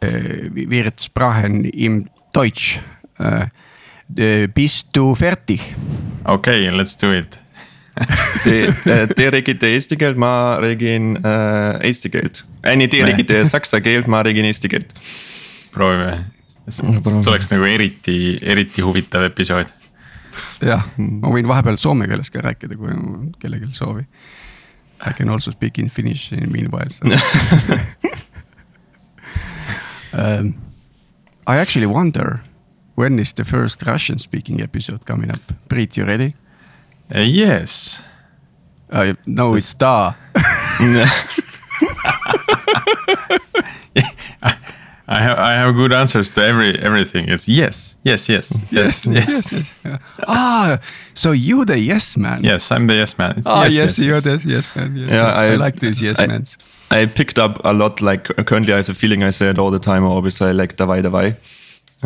äh, wir sprachen im Deutsch. Äh, bist du fertig? Okay, let's do it. see, te räägite eesti keelt, ma räägin äh, eesti keelt. ei, nii, te räägite saksa keelt, ma räägin eesti keelt. proovime, see tuleks nagu eriti, eriti huvitav episood. jah, ma võin vahepeal soome keeles ka rääkida, kui kellelgi soovi. I can also speak in finnish in meanwhile so. um, I actually wonder when is the first Russian speaking episode coming up? Priit, you ready? Uh, yes. Uh, no, it's da. I have I have good answers to every everything. It's yes, yes, yes, yes, yes. yes. yes. ah, so you the yes man? Yes, I'm the yes man. It's ah, yes, yes, yes you're yes. the yes man. Yes, yeah, I, I, like these yes I, mans. I picked up a lot. Like currently, I have a feeling I say it all the time. I always say like davai davai.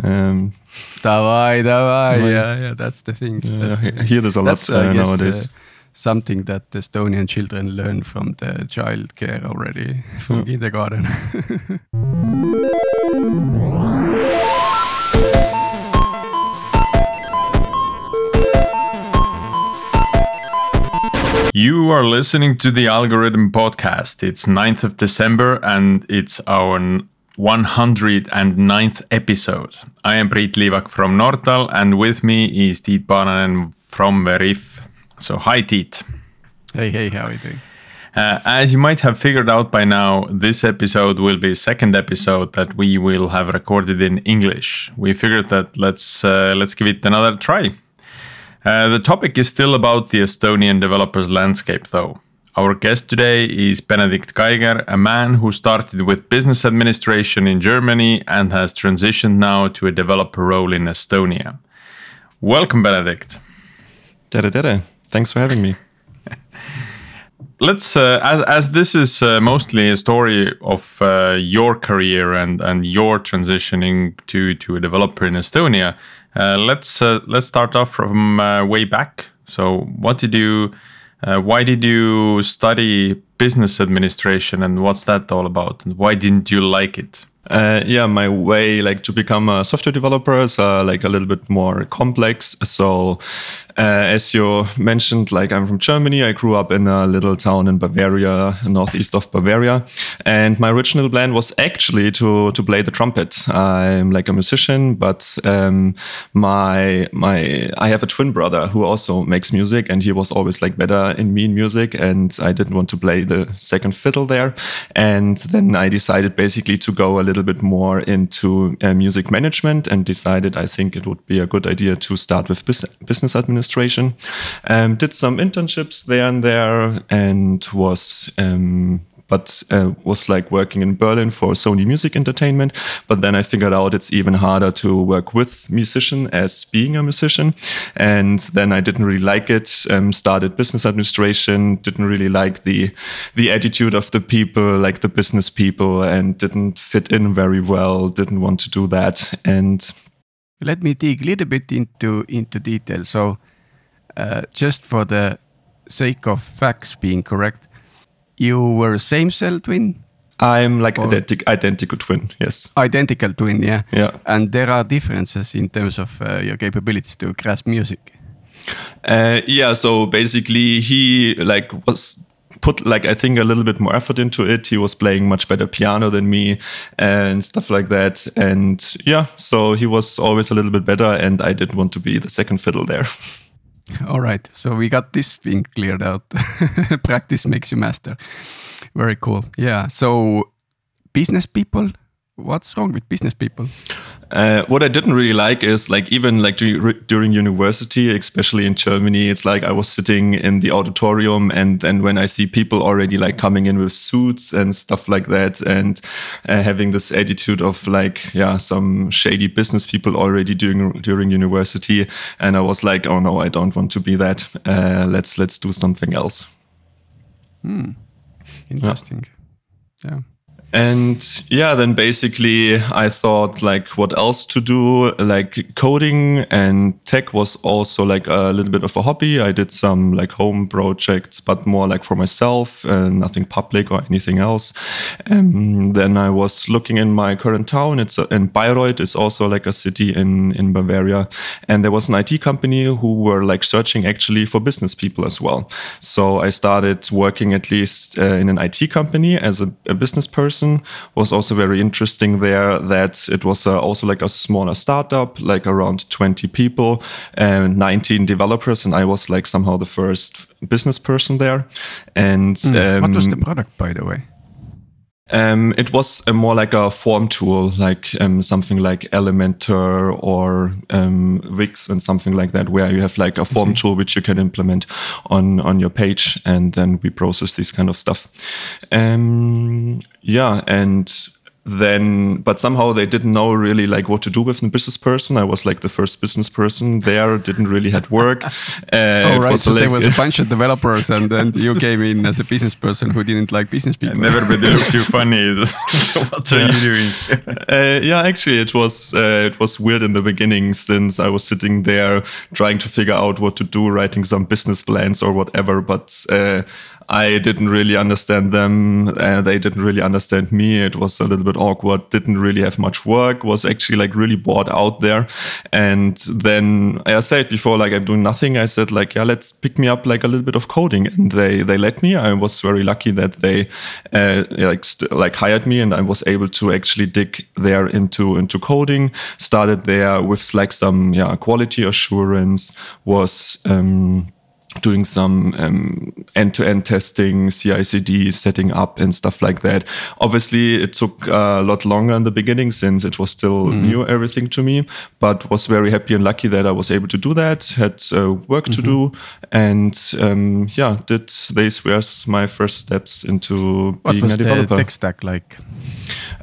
Um, davai davai. Yeah, yeah, that's the thing. Yeah, I hear this a lot uh, nowadays. Uh, something that Estonian children learn from the child care already from mm. kindergarten. You are listening to the Algorithm Podcast. It's 9th of December and it's our 109th episode. I am Priit Liivak from Nortal and with me is Tiit Paananen from Veriff. So, hi, Tiit. Hey, hey, how are you doing? Uh, as you might have figured out by now, this episode will be second episode that we will have recorded in English. We figured that let's uh, let's give it another try. Uh, the topic is still about the Estonian developers landscape, though. Our guest today is Benedikt Geiger, a man who started with business administration in Germany and has transitioned now to a developer role in Estonia. Welcome, Benedikt. Tere, tere. Thanks for having me. Let's uh, as as this is uh, mostly a story of uh, your career and and your transitioning to to a developer in Estonia. Uh, let's uh, let's start off from uh, way back. So, what did you? why did you study business administration, and what's that all about? And why didn't you like it? Uh, yeah, my way like to become a software developer is uh, like a little bit more complex. So, as you mentioned, like I'm from Germany. I grew up in a little town in Bavaria, northeast of Bavaria, and my original plan was actually to to play the trumpet. I'm like a musician, but um, my my I have a twin brother who also makes music, and he was always like better in me in music, and I didn't want to play the second fiddle there. And then I decided basically to go a little little bit more into uh, music management and decided I think it would be a good idea to start with business administration. Um, did some internships there and there and was um, but uh, was like working in Berlin for Sony Music Entertainment. But then I figured out it's even harder to work with musician as being a musician. And then I didn't really like it. Um, started business administration. Didn't really like the the attitude of the people, like the business people, and didn't fit in very well. Didn't want to do that. And let me dig a little bit into into detail. So, uh, just for the sake of facts being correct, you were a same cell twin? I'm like identical, identical twin. Yes. Identical twin, yeah. Yeah. And there are differences in terms of uh, your capabilities to grasp music. Uh, yeah. So basically, he like was put like I think a little bit more effort into it. He was playing much better piano than me and stuff like that. And yeah, so he was always a little bit better, and I didn't want to be the second fiddle there. All right, so we got this thing cleared out. Practice makes you master. Very cool. Yeah. So, business people, what's wrong with business people? Uh, what I didn't really like is like even like during university, especially in Germany, it's like I was sitting in the auditorium and then when I see people already like coming in with suits and stuff like that and uh, having this attitude of like yeah some shady business people already during during university, and I was like oh no I don't want to be that. Uh, let's let's do something else. Hmm. Interesting. yeah. yeah and yeah then basically i thought like what else to do? Like coding and tech was also like a little bit of a hobby. I did some like home projects but more like for myself uh, nothing public or anything else. And then i was looking in my current town. It's a, in bayreuth. It's also like a city in in bavaria. And there was an it company who were like searching actually for business people as well. So i started working at least uh, in an it company as a, a business person was also very interesting there that it was uh, also like a smaller startup, like around 20 people and 19 developers. And I was like somehow the first business person there. And mm. um, what was the product, by the way? Um, it was a more like a form tool, like um, something like Elementor or um, Wix and something like that, where you have like a form tool which you can implement on on your page, and then we process this kind of stuff. Um, yeah, and then but somehow they didn't know really like what to do with a business person. I was like the first business person there didn't really had work. Uh, oh right so like, there was a bunch of developers and then you came in as a business person who didn't like business people. and everybody looked too funny. What are you doing? Uh, yeah actually it was uh, it was weird in the beginning since i was sitting there trying to figure out what to do writing some business plans or whatever but uh, I didn't really understand them. Uh, they didn't really understand me. It was a little bit awkward. Didn't really have much work. Was actually like really bored out there. And then I said before, like I'm doing nothing. I said like, yeah, let's pick me up like a little bit of coding. And they they let me. I was very lucky that they uh, like like hired me, and I was able to actually dig there into into coding. Started there with like some yeah quality assurance. Was um, doing some um, end-to-end testing, CI/CD setting up, and stuff like that. Obviously, it took a lot longer in the beginning since it was still mm. new everything to me. But was very happy and lucky that I was able to do that. Had uh, work mm -hmm. to mm-hmm. do, and um, yeah, did these were my first steps into what being a developer. The tech stack like?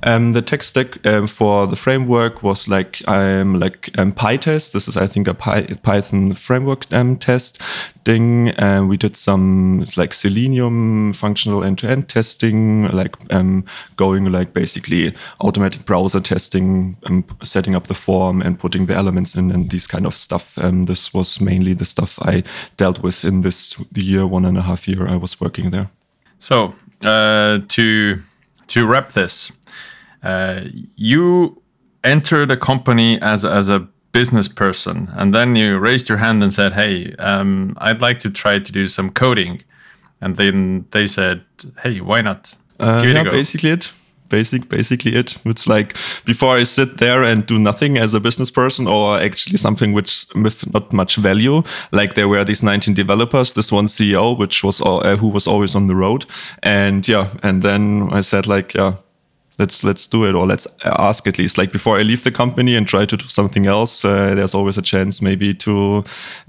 Um, the tech stack um, for the framework was like um, like um, PyTest. This is, I think, a Py Python framework um, test thing. And we did some like Selenium functional end-to-end testing, like um, going like basically automatic browser testing, um, setting up the form and putting the elements in and these kind of stuff. Um, this was mainly the stuff I dealt with in this year, one and a half year I was working there. So uh, to to wrap this, uh, you entered a company as as a business person, and then you raised your hand and said, "Hey, um, I'd like to try to do some coding," and then they said, "Hey, why not?" Uh, yeah, basically it. Basic, basically it. It's like before I sit there and do nothing as a business person, or actually something which with not much value. Like there were these 19 developers, this one CEO, which was uh, who was always on the road, and yeah, and then I said like, yeah, let's let's do it or let's ask at least. Like before i leave the company and try to do something else uh, there's always a chance maybe to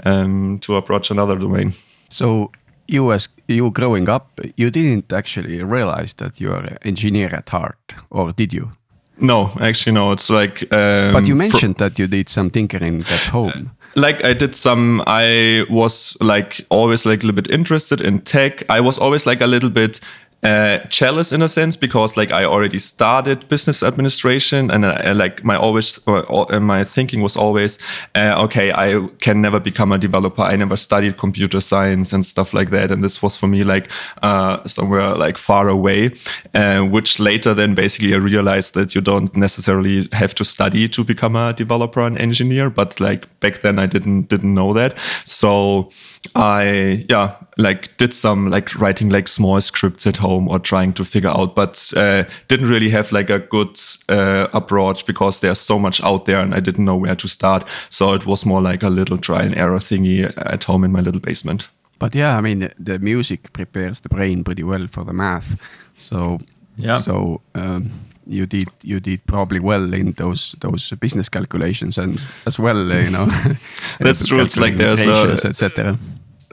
um, to approach another domain. So you as you growing up you didn't actually realize that you are an engineer at heart or did you? No actually no. It's like um, but you mentioned that you did some tinkering at home. Like I did some I was like always like a little bit interested in tech. I was always like a little bit uh, jealous in a sense because like I already started business administration and uh, like my always uh, my thinking was always uh, okay I can never become a developer. I never studied computer science and stuff like that. And this was for me like uh, somewhere like far away uh, which later then basically I realized that you don't necessarily have to study to become a developer and engineer. But like back then I didn't didn't know that. So I yeah like did some like writing like small scripts at home or trying to figure out, but uh, didn't really have like a good uh, approach because there's so much out there and I didn't know where to start. So it was more like a little try and error thingy at home in my little basement. But yeah, I mean the music prepares the brain pretty well for the math. So yeah, so. Um, you did you did probably well in those those business calculations and as well you know that's true it's like there's etc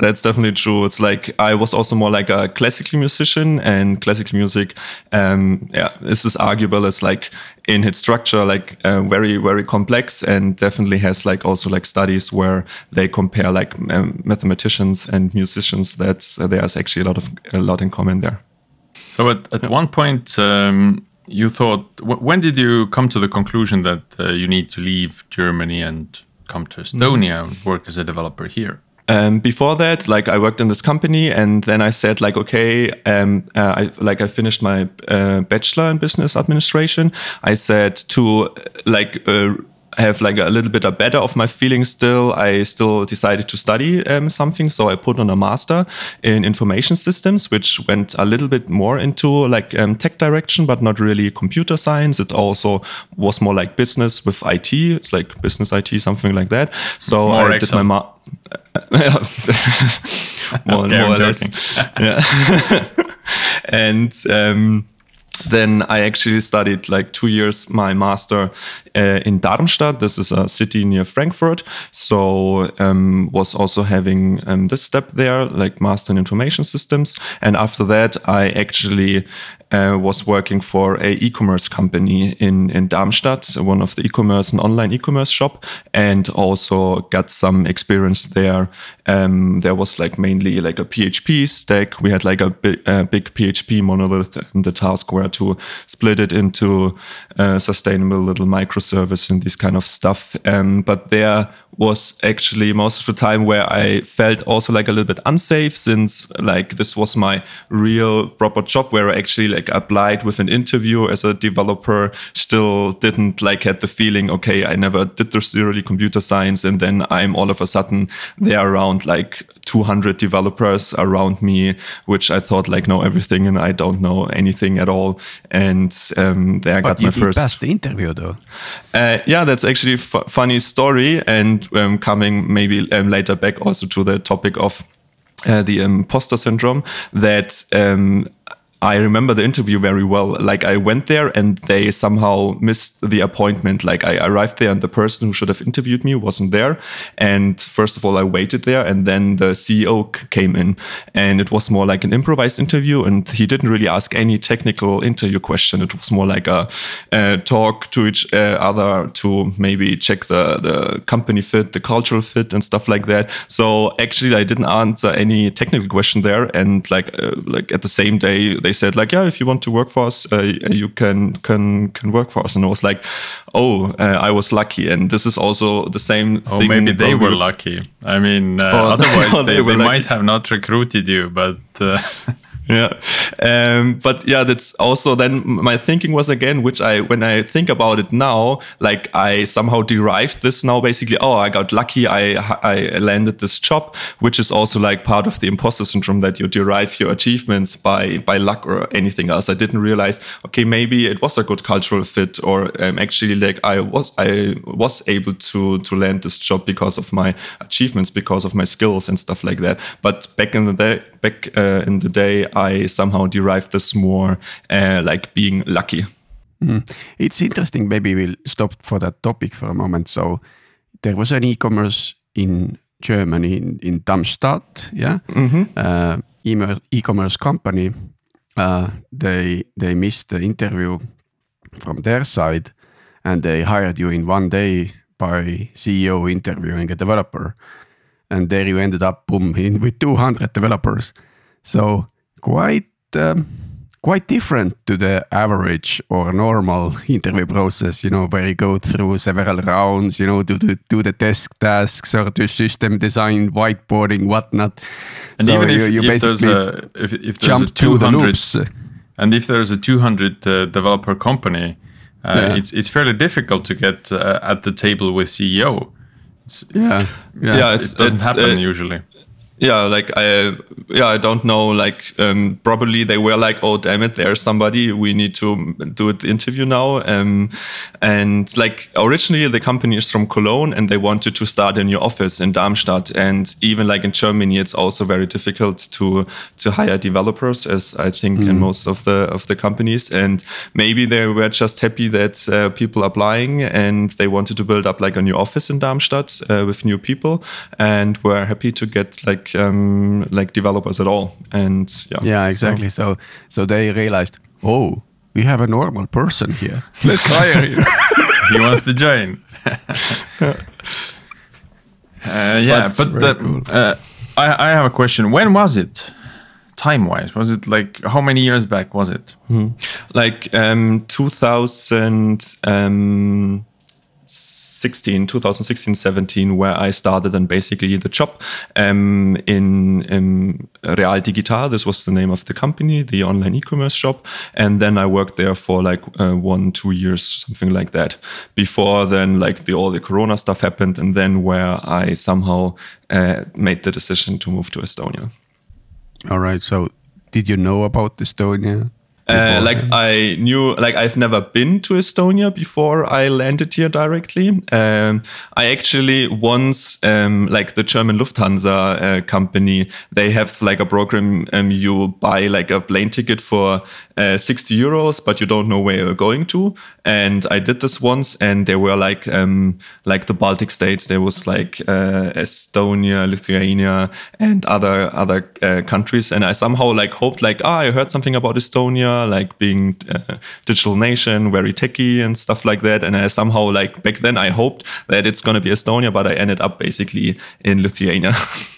that's definitely true. It's like I was also more like a classical musician, and classical music, um, yeah, this is arguable as like in its structure, like uh, very very complex, and definitely has like also like studies where they compare like um, mathematicians and musicians. That's uh, there's actually a lot of a lot in common there. So at, at one point. Um, you thought when did you come to the conclusion that uh, you need to leave Germany and come to Estonia mm. and work as a developer here? Um, before that, like I worked in this company, and then I said like, okay, um, uh, I like I finished my uh, bachelor in business administration. I said to like uh, have like a little bit of better of my feelings still. I still decided to study um, something, so I put on a master in information systems, which went a little bit more into like um, tech direction, but not really computer science. It also was more like business with IT. It's like business IT, something like that. So more I did my ma- more, okay, more or less. yeah. and um, then I actually studied like two years my master uh, in Darmstadt. This is a city near Frankfurt. So um, was also having um, this step there, like master in information systems. And after that, I actually uh, was working for a e-commerce company in in Darmstadt, one of the e-commerce and online e-commerce shop, and also got some experience there. Um, there was like mainly like a PHP stack. We had like a, bi a big PHP monolith, and the task were to split it into uh, sustainable little microservice and this kind of stuff. Um, but there was actually most of the time where I felt also like a little bit unsafe since like this was my real proper job where I actually like applied with an interview as a developer still didn't like had the feeling okay I never did this really computer science and then I'm all of a sudden there around like 200 developers around me which I thought like know everything and I don't know anything at all. And um, there I but got my first passed the interview though. Uh, yeah that's actually a funny story and um, coming maybe um, later back also to the topic of uh, the imposter syndrome that um, I remember the interview very well. Like I went there and they somehow missed the appointment. Like I arrived there and the person who should have interviewed me wasn't there. And first of all, I waited there and then the CEO came in and it was more like an improvised interview and he didn't really ask any technical interview question. It was more like a, a talk to each uh, other to maybe check the, the company fit, the cultural fit and stuff like that. So actually I didn't answer any technical question there. And like, uh, like at the same day, they said like, yeah, if you want to work for us, uh, you can can can work for us. And I was like, oh, uh, I was lucky. And this is also the same. Oh, maybe they were lucky. I mean, uh, oh, otherwise they, they, they might have not recruited you, but. Yeah. Um, but yeah that's also then my thinking was again which i when i think about it now like i somehow derived this now basically oh i got lucky i i landed this job which is also like part of the imposter syndrome that you derive your achievements by by luck or anything else. I didn't realize okay maybe it was a good cultural fit or um, actually like i was i was able to to land this job because of my achievements because of my skills and stuff like that. But back in the day back uh, in the day I somehow derived this more uh, like being lucky. Mm. It's interesting. Maybe we'll stop for that topic for a moment. So there was an e-commerce in Germany in, in Darmstadt, yeah, mm-hmm. uh, e-commerce company. Uh, they they missed the interview from their side, and they hired you in one day by CEO interviewing a developer, and there you ended up boom in with 200 developers. So quite um, quite different to the average or normal interview process, you know, where you go through several rounds, you know, do, do, do the desk tasks or do system design, whiteboarding, whatnot. And so even if, you, you if there's a, if, if there's a 200, the and if there's a 200 uh, developer company, uh, yeah. it's, it's fairly difficult to get uh, at the table with CEO. It's, yeah, yeah, yeah it doesn't happen uh, usually yeah like i yeah i don't know like um, probably they were like oh damn it there's somebody we need to do the interview now. Um, and like originally the company is from cologne and they wanted to start a new office in darmstadt. And even like in germany it's also very difficult to to hire developers as i think mm. in most of the of the companies. And maybe they were just happy that uh, people applying and they wanted to build up like a new office in darmstadt uh, with new people and were happy to get like like um, like developers at all. And yeah, yeah, exactly. So so, so they realized, oh, we have a normal person here. Let's hire him. he wants to join. yeah, uh, yeah but, but uh, cool. uh, I, I have a question. When was it time wise? Was it like how many years back was it? Mm-hmm. Like um, 2000. Um, 16, 2016, 17, where I started and basically the job um, in, in Real Digital. This was the name of the company, the online e-commerce shop. And then I worked there for like uh, one, two years, something like that. Before then, like the all the Corona stuff happened, and then where I somehow uh, made the decision to move to Estonia. All right. So, did you know about Estonia? Uh, like I knew, like I've never been to Estonia before I landed here directly. Um, I actually once, um, like the German Lufthansa uh, company, they have like a program. Um, you buy like a plane ticket for uh, 60 euros, but you don't know where you're going to. And I did this once, and there were like um, like the Baltic states. There was like uh, Estonia, Lithuania, and other other uh, countries. And I somehow like hoped like, ah, I heard something about Estonia like being a digital nation, very techy and stuff like that. And I somehow like back then I hoped that it's going to be Estonia, but I ended up basically in Lithuania.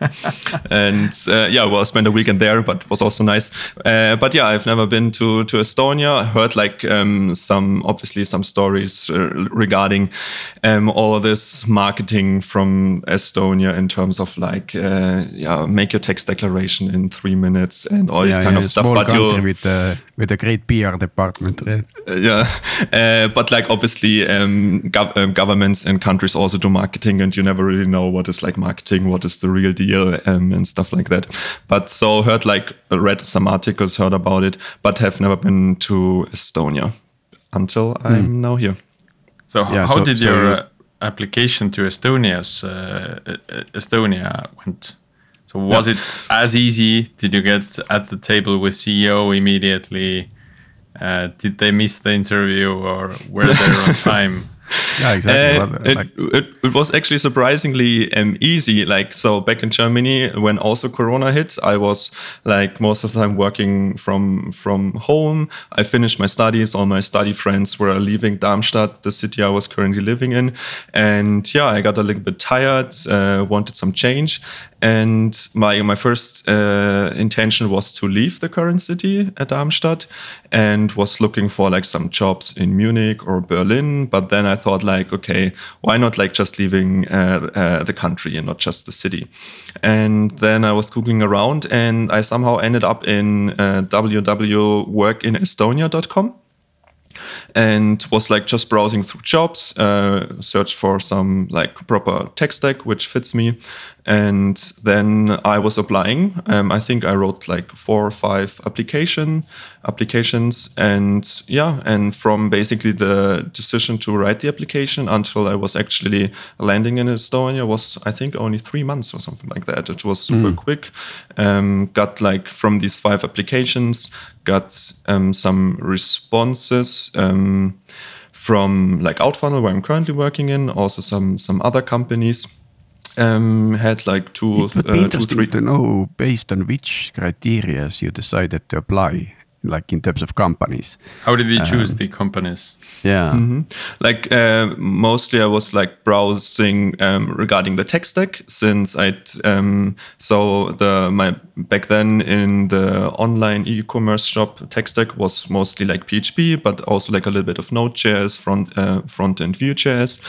and uh, yeah, well, I spent a weekend there, but it was also nice. Uh, but yeah, I've never been to to Estonia. I heard like um, some obviously some stories uh, regarding um, all this marketing from Estonia in terms of like uh, yeah, make your tax declaration in three minutes and all yeah, this kind yeah, of stuff. but you with the with a great PR department, right? Uh, yeah, uh, but like obviously um, gov um, governments and countries also do marketing, and you never really know what is like marketing, what is the real deal um, and stuff like that. But so heard like read some articles, heard about it, but have never been to Estonia until mm. I'm now here. So yeah, how so, did so your application to Estonia's uh, Estonia went? So was yeah. it as easy? Did you get at the table with CEO immediately? Uh, did they miss the interview or were they on time? Yeah, exactly. Uh, it, it, it, was actually surprisingly um, easy. Like, so back in Germany, when also Corona hit, I was like most of the time working from from home. I finished my studies. All my study friends were leaving Darmstadt, the city I was currently living in. And yeah, I got a little bit tired, uh, wanted some change. And my my first uh, intention was to leave the current city at Darmstadt and was looking for like some jobs in Munich or Berlin. But then I thought like, okay, why not like just leaving uh, uh, the country and not just the city? And then I was googling around and I somehow ended up in uh, www.workinestonia.com and was like just browsing through jobs, uh, searched for some like proper tech stack which fits me, and then I was applying. Um, I think I wrote like four or five application applications, and yeah, and from basically the decision to write the application until I was actually landing in Estonia was I think only three months or something like that. It was super mm. quick. Um, got like from these five applications, got um, some responses. Um, from like Outfunnel, where I'm currently working in, also some some other companies um, had like two. It would be uh, interesting to know based on which criteria you decided to apply like in terms of companies. How did you choose um, the companies? Yeah, mm -hmm. like uh, mostly I was like browsing um, regarding the tech stack since I um, so the my back then in the online e-commerce shop tech stack was mostly like PHP, but also like a little bit of Node.js, front uh, front end Vue.js,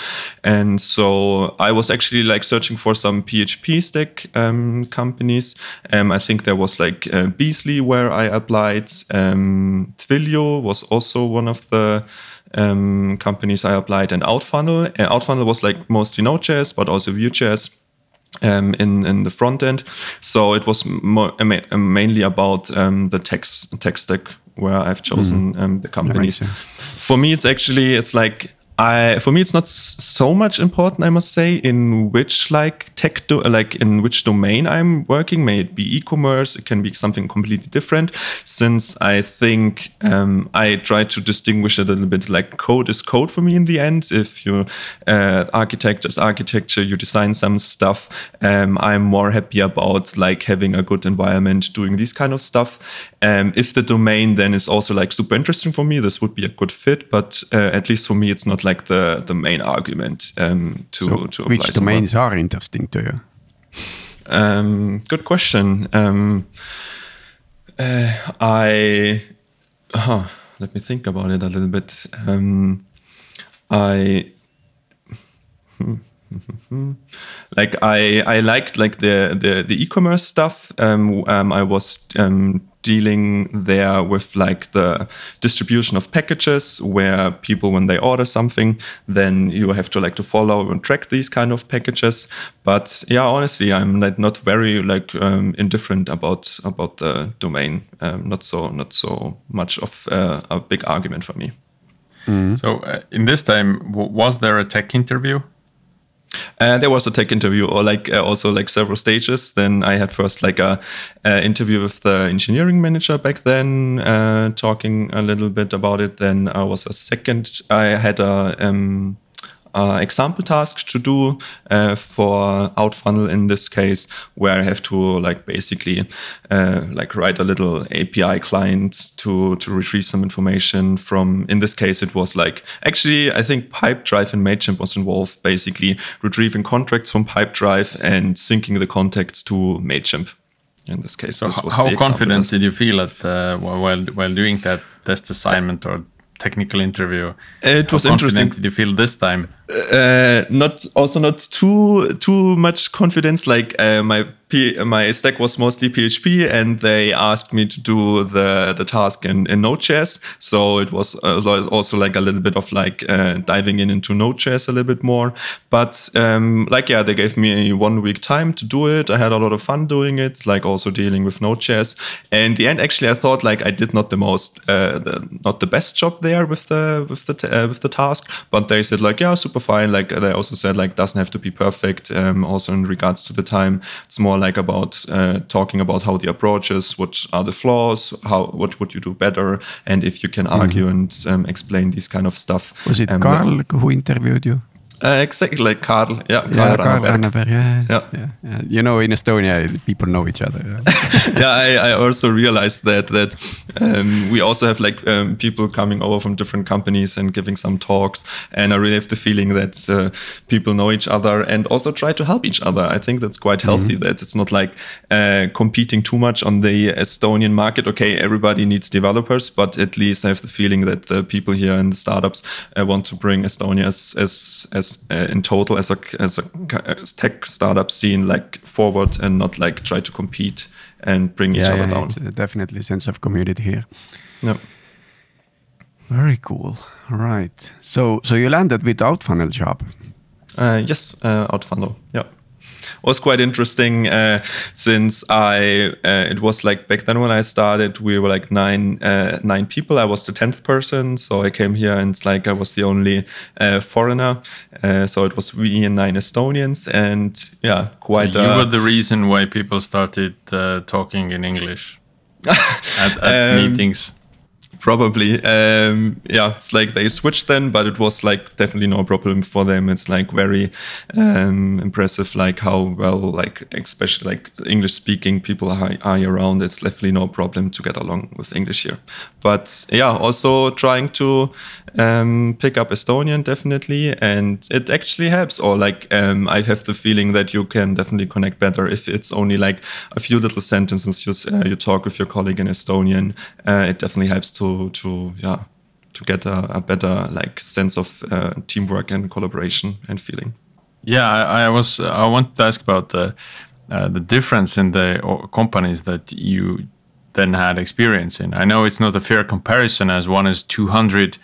and so I was actually like searching for some PHP stack um, companies. Um, I think there was like uh, Beazley where I applied. Um, Twilio was also one of the um, companies I applied, and Outfunnel. Uh, Outfunnel was like mostly Node.js, but also Vue.js. Um, in in the front end, so it was mo- uh, mainly about um, the tech tech stack where I've chosen mm. um, the companies. For me, it's actually it's like I for me it's not so much important I must say in which like tech do, like in which domain I'm working. May it be e-commerce it can be something completely different. Since I think um, I try to distinguish a little bit like code is code for me in the end. If you uh, architecture is architecture you design some stuff um, I'm more happy about like having a good environment doing these kind of stuff. Um, if the domain then is also like super interesting for me this would be a good fit. But uh, at least for me it's not like like the the main argument um, to so to which domains are interesting to you? um, good question. Um, uh, I uh, let me think about it a little bit. Um, I like I I liked like the the the e-commerce stuff. Um, um, I was um, dealing there with like the distribution of packages where people when they order something then you have to like to follow and track these kind of packages. But yeah honestly i'm like not very like um, indifferent about about the domain. Um, not so not so much of uh, a big argument for me. Mm. so uh, in this time was there a tech interview uh, there was a tech interview, or like uh, also like several stages. Then I had first like a, a interview with the engineering manager back then, uh, talking a little bit about it. Then I was a second. I had a um, uh, example task to do uh, for Outfunnel in this case, where I have to like basically uh, like write a little API client to to retrieve some information from. In this case, it was like actually I think Pipedrive and Mailchimp was involved, basically retrieving contracts from Pipedrive and syncing the contacts to Mailchimp. In this case, so this how confident task. did you feel at uh, while while doing that test assignment or technical interview? It was interesting. Did you feel this time? Uh, not also not too too much confidence. Like uh, my P my stack was mostly PHP, and they asked me to do the the task in, in Node.js. So it was uh, also like a little bit of like uh, diving in into Node.js a little bit more. But um, like yeah, they gave me one week time to do it. I had a lot of fun doing it, like also dealing with Node.js. And the end, actually, I thought like I did not the most, uh, the, not the best job there with the with the uh, with the task. But they said like yeah, super fine. Like they also said like doesn't have to be perfect. Um, also in regards to the time, it's more like about uh, talking about how the approach is, what are the flaws, how what would you do better, and if you can mm-hmm. argue mm. and um, explain these kind of stuff. Was it um, Karl who interviewed you? Uh, exactly like Karl. Yeah, yeah Karl Ranneberg. Yeah, yeah. Yeah. yeah, You know, in Estonia, people know each other. yeah, I, I, also realized that that um, we also have like um, people coming over from different companies and giving some talks, and I really have the feeling that uh, people know each other and also try to help each other. I think that's quite healthy. Mm -hmm. That it's not like uh, competing too much on the Estonian market. Okay, everybody needs developers, but at least I have the feeling that the people here in the startups uh, want to bring Estonia as as, as uh, in total as a as a tech startup scene like forward and not like try to compete and bring yeah, each other yeah, down. It's definitely sense of community here. Yeah. Very cool. All right. So so you landed with Outfunnel job. Uh, yes, uh, Outfunnel. Yeah was quite interesting uh, since I uh, it was like back then when I started we were like nine uh, nine people. I was the tenth person, so I came here and it's like I was the only uh, foreigner. Uh, so it was me and nine Estonians, and yeah, quite. So you were the reason why people started uh, talking in English at, at um, meetings probably um, yeah it's like they switched then but it was like definitely no problem for them. It's like very um, impressive like how well like especially like english speaking people are, are around. It's definitely no problem to get along with english here. But yeah also trying to um, pick up estonian definitely. And it actually helps. Or like um, i have the feeling that you can definitely connect better if it's only like a few little sentences you, uh, you talk with your colleague in estonian. Uh, it definitely helps to to yeah to get a, a better like sense of uh, teamwork and collaboration and feeling. Yeah, I, I was I want to ask about the uh, the difference in the companies that you then had experience in. I know it's not a fair comparison as one is 200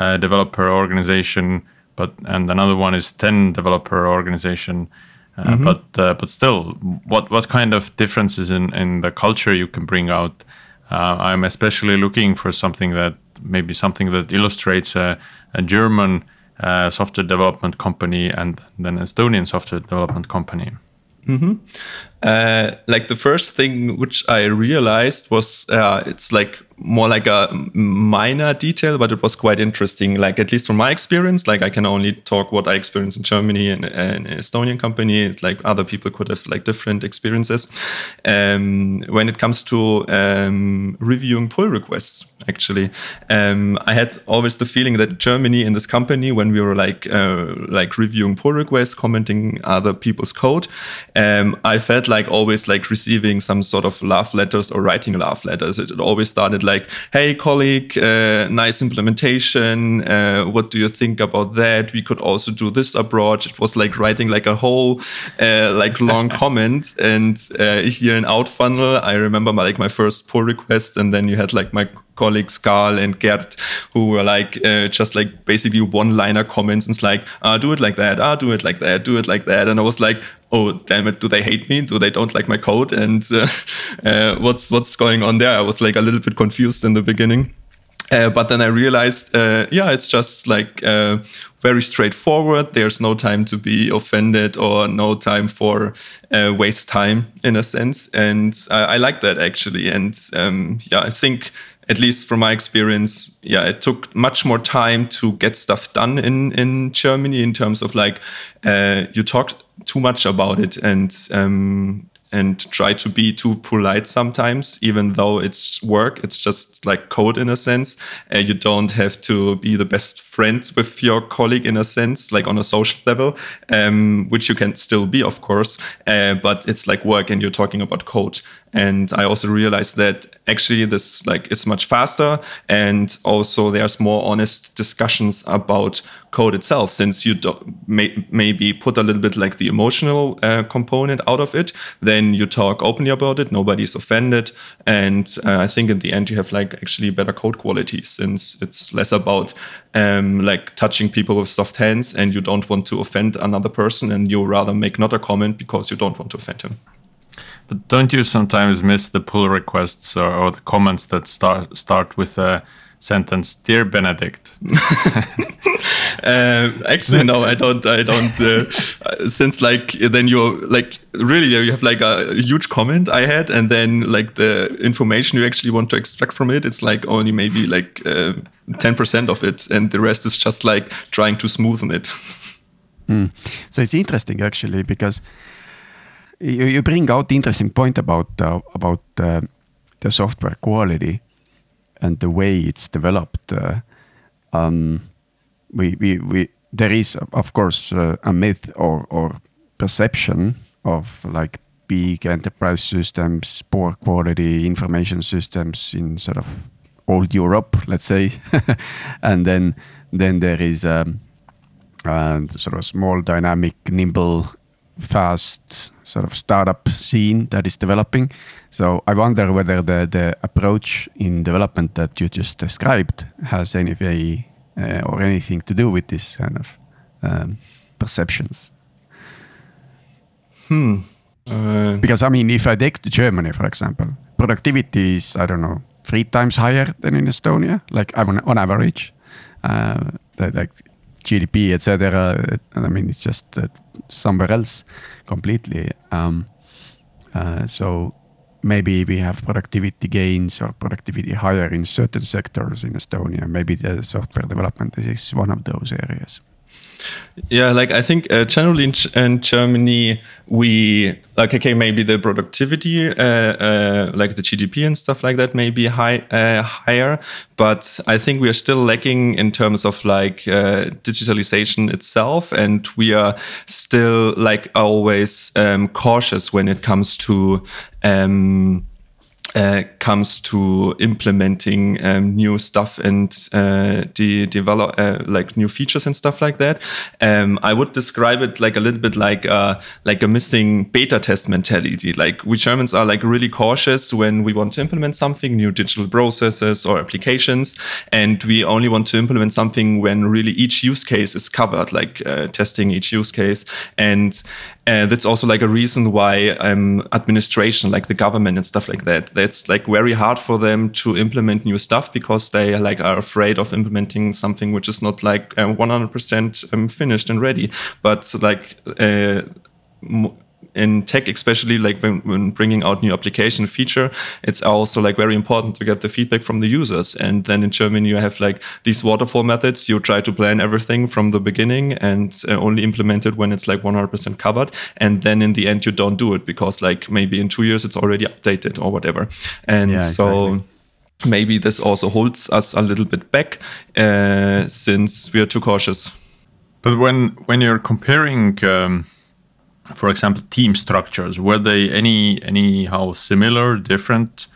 uh, developer organization, but and another one is 10 developer organization. Uh, mm -hmm. But uh, but still, what what kind of differences in in the culture you can bring out uh, I'm especially looking for something that maybe something that illustrates a, a German uh, software development company and then Estonian software development company. Mm -hmm. uh, like the first thing which I realized was uh, it's like more like a minor detail, but it was quite interesting. Like at least from my experience, like I can only talk what I experienced in Germany and, and Estonian company. Like other people could have like different experiences. Um, when it comes to um, reviewing pull requests, actually, um, I had always the feeling that Germany in this company, when we were like uh, like reviewing pull requests, commenting other people's code, um, I felt like always like receiving some sort of love letters or writing love letters. It, it always started like, "Hey, colleague, uh, nice implementation. Uh, what do you think about that? We could also do this abroad." It was like writing like a whole uh, like long comment. And uh, here in Outfunnel, I remember my, like my first pull request, and then you had like my colleagues Karl and Gert, who were like uh, just like basically one-liner comments and it's like, ah, do it like that, ah, do it like that, do it like that, and I was like, oh damn it, do they hate me? Do they don't like my code? And uh, uh, what's what's going on there? I was like a little bit confused in the beginning. Uh, but then I realized, uh, yeah, it's just like uh, very straightforward. There's no time to be offended or no time for uh, waste time in a sense. And I, I like that actually. And um, yeah, I think at least from my experience, yeah, it took much more time to get stuff done in in Germany in terms of like uh, you talked too much about it and um, and try to be too polite sometimes, even though it's work. It's just like code in a sense. Uh, you don't have to be the best friend with your colleague in a sense, like on a social level, um, which you can still be, of course. Uh, but it's like work, and you're talking about code. And I also realized that actually this like is much faster, and also there's more honest discussions about code itself, since you may, maybe put a little bit like the emotional uh, component out of it. Then you talk openly about it, nobody's offended, and uh, I think in the end you have like actually better code quality since it's less about um, like touching people with soft hands, and you don't want to offend another person, and you rather make not a comment because you don't want to offend him. But don't you sometimes miss the pull requests or, or the comments that start start with a sentence, "Dear Benedikt"? uh, actually, no, I don't. I don't. Uh, since like then you're like really you have like a huge comment I had, and then like the information you actually want to extract from it, it's like only maybe like uh, ten uh, percent of it, and the rest is just like trying to smoothen it. Mm. So it's interesting actually because you, you bring out the interesting point about uh, about uh, the software quality and the way it's developed. Uh, um, we, we, we, there is of course uh, a myth or, or perception of like big enterprise systems, poor quality information systems in sort of old Europe, let's say, and then then there is um, a sort of small, dynamic, nimble fast sort of startup scene that is developing. So I wonder whether the, the approach in development that you just described has any way uh, or anything to do with this kind of um, perceptions. Hmm. Uh, because I mean, if I take Germany, for example, productivity is, I don't know, three times higher than in Estonia, like on, on average. Uh, like GDP, etc. I mean, it's just somewhere else completely. Um, uh, so maybe we have productivity gains or productivity higher in certain sectors in Estonia. Maybe the software development is one of those areas. Yeah, like I think uh, generally in, in, Germany, we like okay, maybe the productivity, uh, uh, like the GDP and stuff like that, may be high uh, higher, but I think we are still lacking in terms of like uh, digitalization itself, and we are still like always um, cautious when it comes to. Um, uh, comes to implementing um, new stuff and uh, de develop uh, like new features and stuff like that. Um, I would describe it like a little bit like uh, like a missing beta test mentality. Like we Germans are like really cautious when we want to implement something, new digital processes or applications, and we only want to implement something when really each use case is covered, like uh, testing each use case. And uh, that's also like a reason why um, administration, like the government and stuff like that, that's like very hard for them to implement new stuff because they like are afraid of implementing something which is not like 100% uh, um, finished and ready. But like uh, in tech, especially like when, when bringing out new application feature, it's also like very important to get the feedback from the users. And then in Germany, you have like these waterfall methods. You try to plan everything from the beginning and uh, only implement it when it's like 100% covered. And then in the end, you don't do it because like maybe in two years it's already updated or whatever. And yeah, so. Exactly maybe this also holds us a little bit back uh, since we are too cautious. But when when you're comparing um, for example, team structures? Were they any anyhow similar, different?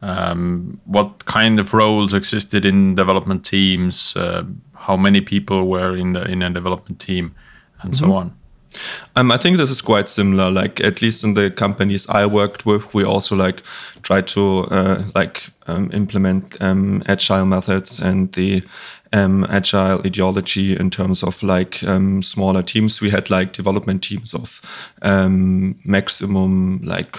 Um, what kind of roles existed in development teams? Uh, how many people were in the in a development team, and mm -hmm. so mm-hmm. on? Um, I think this is quite similar. Like at least in the companies I worked with, we also like try to uh, like um, implement um, agile methods and the um, agile ideology in terms of like um, smaller teams. We had like development teams of um, maximum like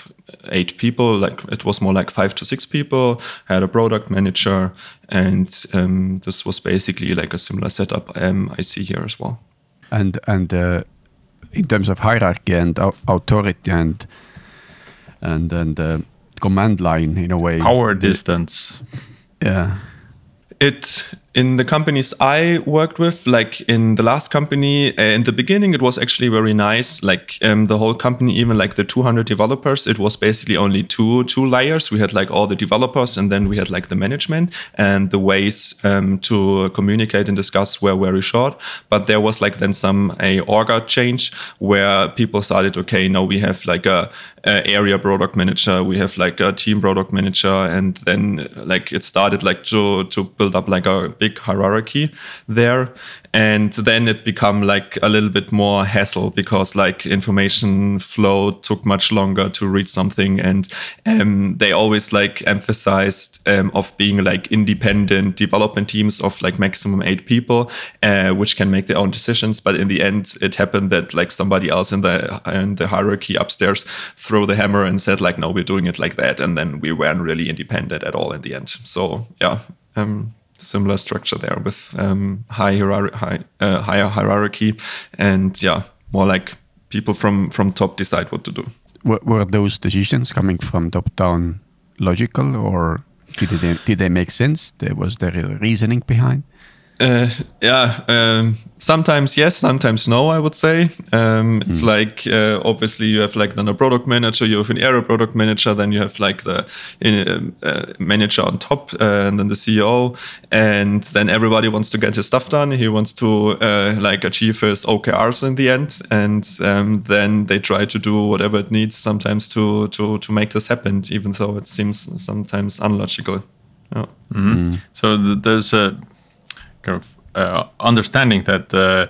eight people. Like it was more like five to six people. I had a product manager, and um, this was basically like a similar setup um, I see here as well. And and uh, in terms of hierarchy and authority and and and uh, command line in a way, power distance. Yeah. It in the companies I worked with, like in the last company, uh, in the beginning, it was actually very nice. Like um, the whole company, even like the 200 developers, it was basically only two two layers. We had like all the developers, and then we had like the management, and the ways um, to communicate and discuss were very short. But there was like then some a orga change where people started, okay, now we have like a, a area product manager, we have like a team product manager, and then like it started like to to build up like a big hierarchy there. And then it become like a little bit more hassle because like information flow took much longer to read something. And um, they always like emphasized um, of being like independent development teams of like maximum eight people uh, which can make their own decisions. But in the end it happened that like somebody else in the in the hierarchy upstairs threw the hammer and said like no we're doing it like that. And then we weren't really independent at all in the end. So yeah um, similar structure there with um, high, hierarchy, high uh, higher hierarchy, and yeah, more like people from from top decide what to do. Were, were those decisions coming from top down logical, or did they did they make sense? There was there a reasoning behind? Uh, yeah, um, sometimes yes, sometimes no. I would say um, it's mm. like uh, obviously you have like then a product manager, you have an area product manager, then you have like the uh, manager on top, uh, and then the CEO, and then everybody wants to get his stuff done. He wants to uh, like achieve his OKRs in the end, and um, then they try to do whatever it needs sometimes to to to make this happen, even though it seems sometimes unlogical. Yeah. Mm -hmm. mm. So th there's a kind of uh, understanding that uh,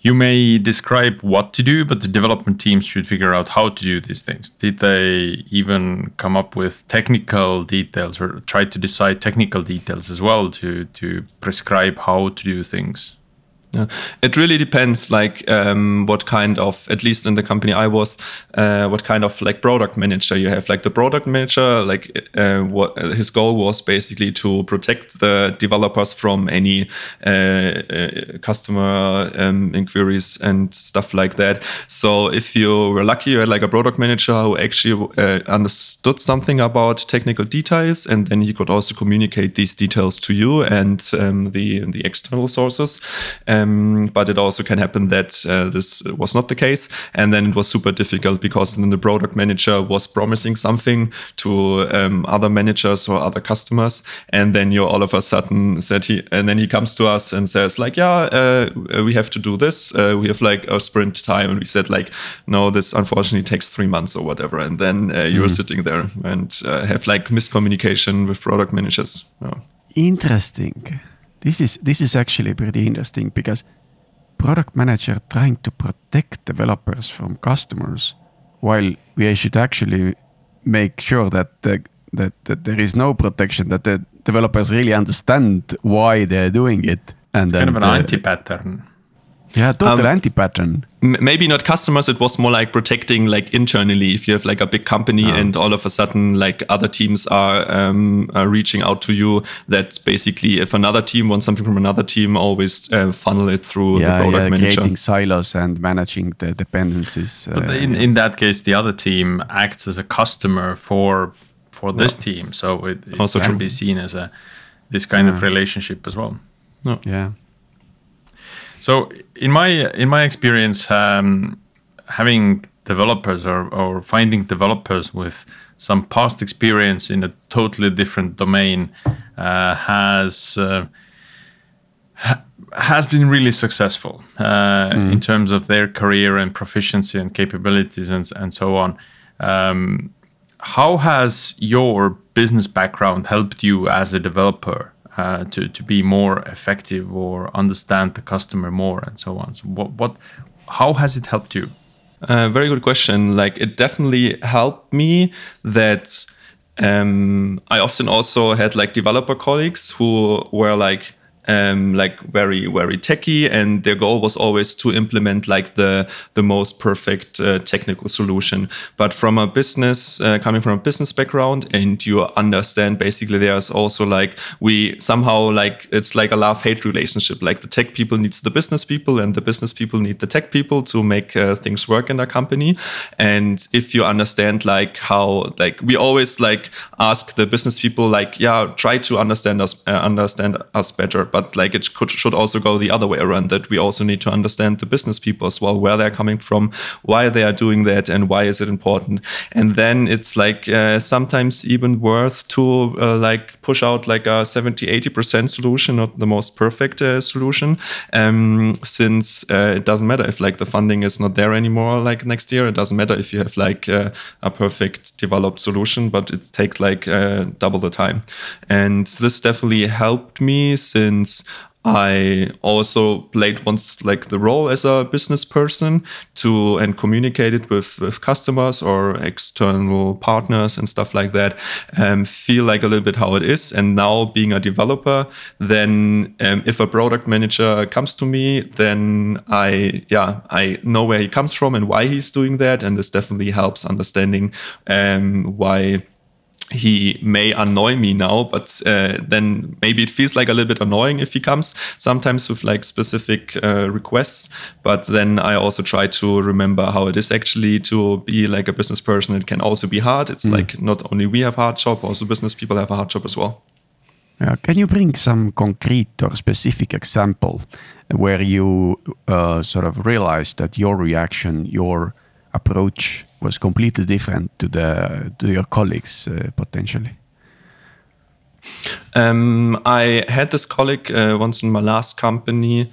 you may describe what to do, but the development teams should figure out how to do these things. Did they even come up with technical details or try to decide technical details as well to to prescribe how to do things? Yeah. It really depends, like um, what kind of, at least in the company I was, uh, what kind of like product manager you have. Like the product manager, like uh, what his goal was basically to protect the developers from any uh, uh, customer um, inquiries and stuff like that. So if you were lucky, you had like a product manager who actually uh, understood something about technical details, and then he could also communicate these details to you and um, the the external sources. Um, but it also can happen that uh, this was not the case. And then it was super difficult because then the product manager was promising something to um, other managers or other customers. And then you all of a sudden said he, and then he comes to us and says like, yeah, uh, we have to do this. Uh, we have like a sprint time. And we said like, no, this unfortunately takes three months or whatever. And then uh, you mm. are sitting there and uh, have like miscommunication with product managers. Interesting this is this is actually pretty interesting because product manager trying to protect developers from customers while we should actually make sure that the, that, that there is no protection that the developers really understand why they're doing it and it's kind of an anti-pattern yeah, total um, anti-pattern. Maybe not customers. It was more like protecting like internally. If you have like a big company oh. and all of a sudden like other teams are, um, are reaching out to you, that basically if another team wants something from another team, always uh, funnel it through yeah, the product yeah, manager. creating silos and managing the dependencies. But uh, in in that case, the other team acts as a customer for for this yeah. team, so it, it also can true. be seen as a this kind of relationship as well. No. Yeah. So in my in my experience, um, having developers or, or finding developers with some past experience in a totally different domain uh, has uh, ha has been really successful uh, mm. in terms of their career and proficiency and capabilities and, and so on. Um, how has your business background helped you as a developer uh, to, to be more effective or understand the customer more and so on? So what, what how has it helped you? Uh, very good question. Like it definitely helped me that um, I often also had like developer colleagues who were like um, like very very techy, and their goal was always to implement like the the most perfect uh, technical solution. But from a business uh, coming from a business background, and you understand basically there's also like we somehow like it's like a love hate relationship. Like the tech people needs the business people, and the business people need the tech people to make uh, things work in a company. And if you understand like how like we always like ask the business people like yeah try to understand us uh, understand us better but like it could, should also go the other way around that we also need to understand the business people as well where they're coming from why they are doing that and why is it important. And then it's like uh, sometimes even worth to uh, like push out like a 70 80% solution not the most perfect uh, solution um, since uh, it doesn't matter if like the funding is not there anymore like next year. It doesn't matter if you have like uh, a perfect developed solution but it takes like uh, double the time. And this definitely helped me since I also played once like the role as a business person to and communicated with, with customers or external partners and stuff like that. Um, feel like a little bit how it is. And now being a developer, then um, if a product manager comes to me, then I yeah I know where he comes from and why he's doing that, and this definitely helps understanding um, why he may annoy me now, but uh, then maybe it feels like a little bit annoying if he comes sometimes with like specific uh, requests. But then I also try to remember how it is actually to be like a business person. It can also be hard. It's mm. like not only we have hard job, also business people have a hard job as well. Yeah. Can you bring some concrete or specific example where you uh, sort of realized that your reaction, your approach was completely different to the to your colleagues uh, potentially? Um, I had this colleague uh, once in my last company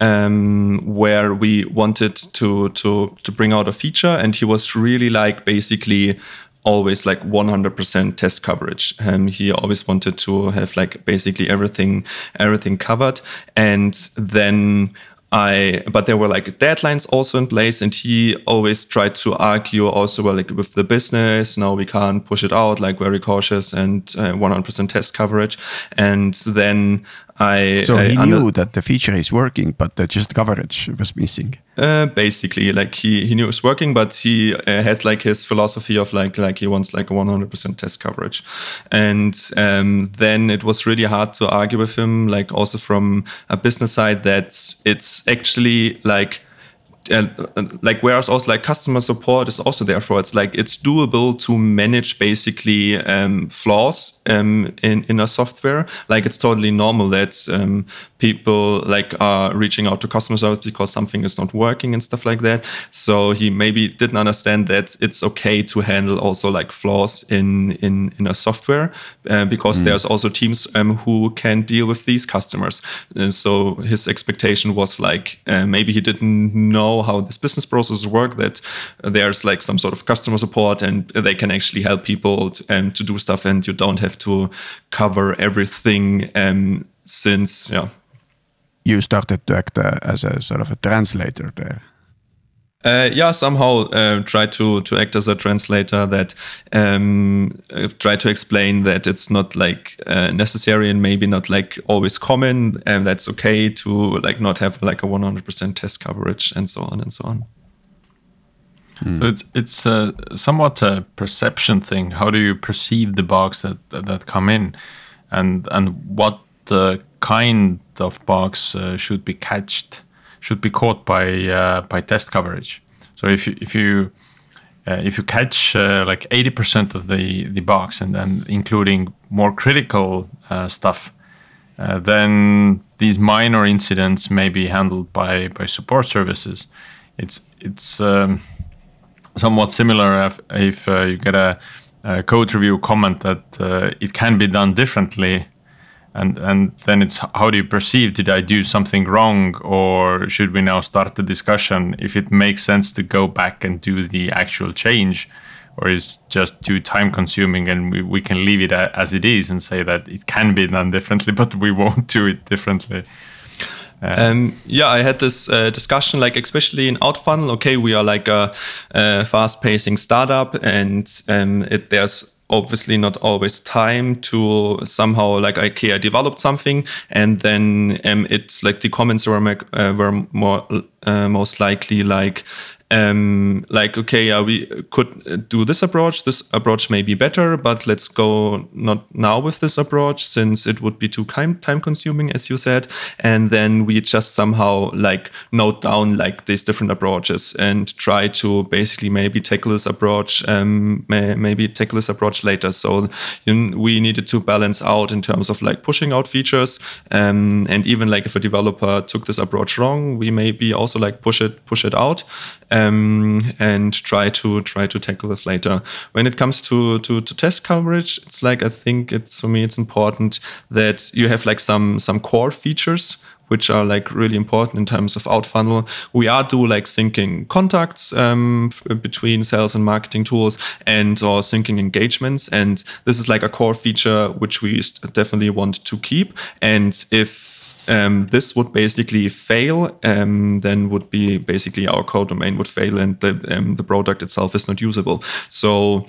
um, where we wanted to to to bring out a feature, and he was really like basically always like 100% test coverage. Um, he always wanted to have like basically everything everything covered, and then I but there were like deadlines also in place, and he always tried to argue also well like with the business. No, we can't push it out. Like very cautious and uh, 100% test coverage, and then I so he I knew that the feature is working, but the just coverage was missing. Uh, basically, like he he knew it was working, but he uh, has like his philosophy of like like he wants like a 100% test coverage, and um, then it was really hard to argue with him, like also from a business side that it's actually like uh, like whereas also like customer support is also therefore it's like it's doable to manage basically um, flaws um, in in a software. Like it's totally normal that um, people like are reaching out to customer service because something is not working and stuff like that. So he maybe didn't understand that it's okay to handle also like flaws in in in a software uh, because mm. there's also teams um, who can deal with these customers. And so his expectation was like uh, maybe he didn't know how this business process work that there's like some sort of customer support and they can actually help people to, um, to do stuff and you don't have to cover everything um, since yeah you started to act uh, as a sort of a translator there. Uh, yeah, somehow uh, try to to act as a translator that um, uh, try to explain that it's not like uh, necessary and maybe not like always common, and that's okay to like not have like a 100% test coverage and so on and so on. Hmm. So it's it's uh, somewhat a perception thing. How do you perceive the bugs that that come in, and and what uh, kind of bugs uh, should be catched should be caught by uh, by test coverage. So if you if you uh, if you catch uh, like 80% of the the bugs and then including more critical uh, stuff, uh, then these minor incidents may be handled by by support services. It's it's um, somewhat similar if, if you get a, a, code review comment that it can be done differently and and then it's how do you perceive did i do something wrong or should we now start the discussion if it makes sense to go back and do the actual change or is just too time consuming and we, we can leave it as it is and say that it can be done differently but we won't do it differently uh, um, yeah, I had this uh, discussion, like especially in Outfunnel. Okay, we are like a, a fast-pacing startup, and um, it, there's obviously not always time to somehow like okay i developed something and then um, it's like the comments were, uh, were more uh, most likely like um, like okay yeah we could do this approach. This approach may be better but let's go not now with this approach since it would be too time time consuming as you said. And then we just somehow like note down like these different approaches and try to basically maybe tackle this approach um, may, maybe tackle this approach later. So you, we needed to balance out in terms of like pushing out features um, and even like if a developer took this approach wrong we maybe also like push it push it out um, and try to try to tackle this later. When it comes to, to, to test coverage, it's like I think it's for me it's important that you have like some some core features which are like really important in terms of Outfunnel. We are do like syncing contacts um, between sales and marketing tools and or syncing engagements. And this is like a core feature which we definitely want to keep. And if um, this would basically fail, um, then would be basically our code domain would fail and the, um, the product itself is not usable. So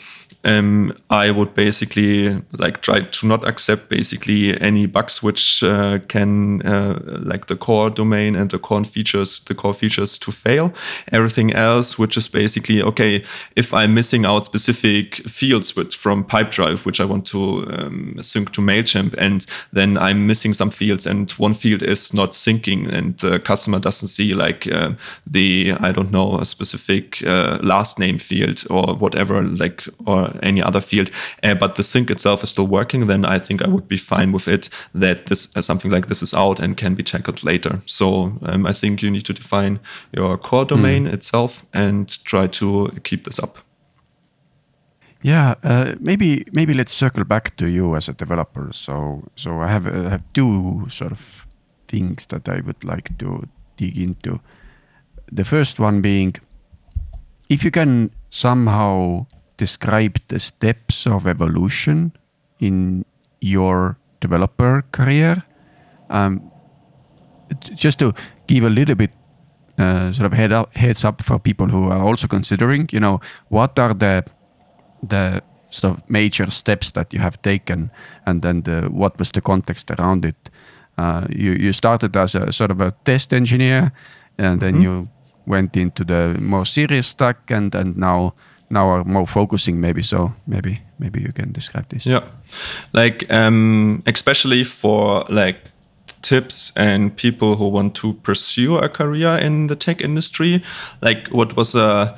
um, I would basically like try to not accept basically any bugs which uh, can uh, like the core domain and the core features, the core features to fail. Everything else, which is basically okay, if I'm missing out specific fields which from Pipedrive, which I want to um, sync to Mailchimp, and then I'm missing some fields, and one field is not syncing, and the customer doesn't see like uh, the I don't know a specific uh, last name field or whatever, like or any other field, uh, but the sync itself is still working, then I think I would be fine with it that this uh, something like this is out and can be tackled later. So um, I think you need to define your core domain mm. itself and try to keep this up. Yeah, uh, maybe maybe let's circle back to you as a developer. So so I have uh, have two sort of things that I would like to dig into. The first one being, if you can somehow describe the steps of evolution in your developer career. Um, just to give a little bit uh, sort of head up, heads up for people who are also considering, you know, what are the the sort of major steps that you have taken, and then the, what was the context around it. Uh, you you started as a sort of a test engineer, and then mm -hmm. you went into the more serious stack, and and now now are more focusing maybe so maybe maybe you can describe this. Yeah. Like um especially for like tips and people who want to pursue a career in the tech industry like what was a